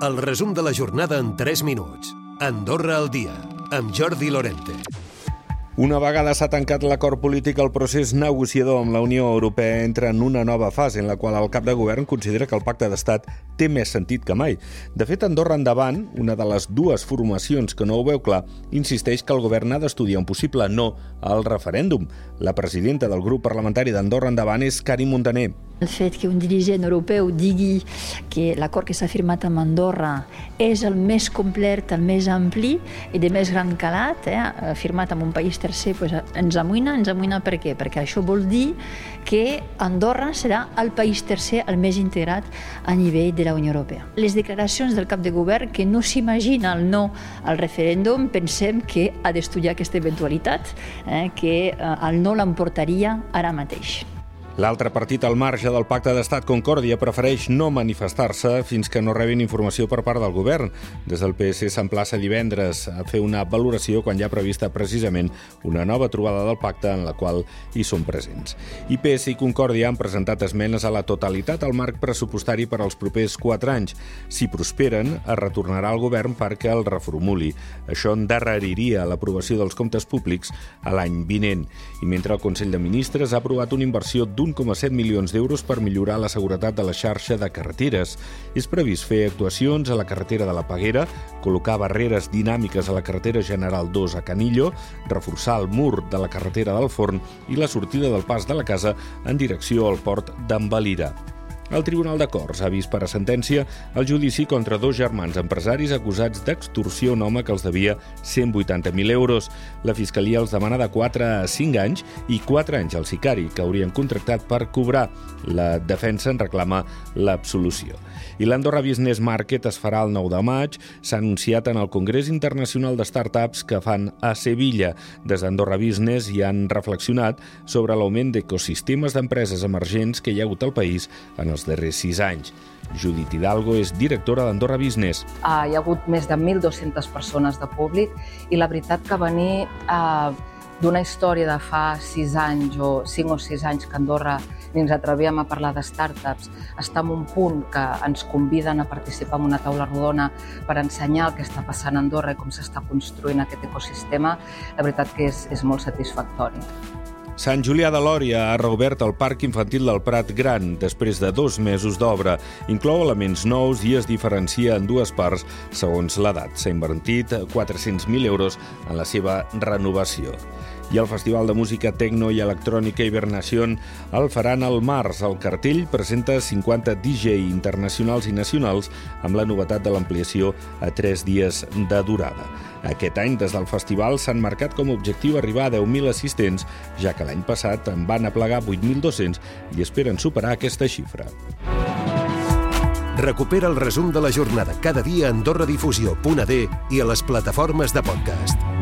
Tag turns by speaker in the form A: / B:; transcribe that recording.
A: El resum de la jornada en 3 minuts. Andorra al dia, amb Jordi Lorente.
B: Una vegada s'ha tancat l'acord polític, el procés negociador amb la Unió Europea entra en una nova fase en la qual el cap de govern considera que el pacte d'estat té més sentit que mai. De fet, Andorra Endavant, una de les dues formacions que no ho veu clar, insisteix que el govern ha d'estudiar un possible no al referèndum. La presidenta del grup parlamentari d'Andorra Endavant és Cari Montaner.
C: El fet que un dirigent europeu digui que l'acord que s'ha firmat amb Andorra és el més complet, el més ampli i de més gran calat, eh, firmat amb un país tercer, pues, ens amoïna. Ens amoïna per què? Perquè això vol dir que Andorra serà el país tercer el més integrat a nivell de la Unió Europea. Les declaracions del cap de govern que no s'imagina el no al referèndum, pensem que ha d'estudiar aquesta eventualitat, eh, que eh, el no l'emportaria ara mateix.
B: L'altre partit al marge del pacte d'estat Concòrdia prefereix no manifestar-se fins que no rebin informació per part del govern. Des del PS s'emplaça divendres a fer una valoració quan ja ha prevista precisament una nova trobada del pacte en la qual hi són presents. I i Concòrdia han presentat esmenes a la totalitat al marc pressupostari per als propers quatre anys. Si prosperen, es retornarà al govern perquè el reformuli. Això endarreriria l'aprovació dels comptes públics a l'any vinent. I mentre el Consell de Ministres ha aprovat una inversió d'un 1,7 milions d'euros per millorar la seguretat de la xarxa de carreteres. És previst fer actuacions a la carretera de la Peguera, col·locar barreres dinàmiques a la carretera General 2 a Canillo, reforçar el mur de la carretera del Forn i la sortida del pas de la casa en direcció al port d'Envalira. El Tribunal de Corts ha vist per a sentència el judici contra dos germans empresaris acusats d'extorsió a un home que els devia 180.000 euros. La Fiscalia els demana de 4 a 5 anys i 4 anys al sicari, que haurien contractat per cobrar. La defensa en reclama l'absolució. I l'Andorra Business Market es farà el 9 de maig. S'ha anunciat en el Congrés Internacional de Startups que fan a Sevilla. Des d'Andorra Business hi han reflexionat sobre l'augment d'ecosistemes d'empreses emergents que hi ha hagut al país en els darrers sis anys. Judit Hidalgo és directora d'Andorra Business.
D: Uh, hi ha hagut més de 1.200 persones de públic i la veritat que venir uh, d'una història de fa sis anys o cinc o sis anys que Andorra ni ens atrevíem a parlar de startups, està en un punt que ens conviden a participar en una taula rodona per ensenyar el que està passant a Andorra i com s'està construint aquest ecosistema, la veritat que és, és molt satisfactori.
B: Sant Julià de Lòria ha reobert el Parc Infantil del Prat Gran després de dos mesos d'obra. Inclou elements nous i es diferencia en dues parts segons l'edat. S'ha invertit 400.000 euros en la seva renovació i el Festival de Música Tecno i Electrònica Hibernación el faran al març. El cartell presenta 50 DJ internacionals i nacionals amb la novetat de l'ampliació a 3 dies de durada. Aquest any, des del festival, s'han marcat com a objectiu arribar a 10.000 assistents, ja que l'any passat en van aplegar 8.200 i esperen superar aquesta xifra.
A: Recupera el resum de la jornada cada dia a AndorraDifusió.d i a les plataformes de podcast.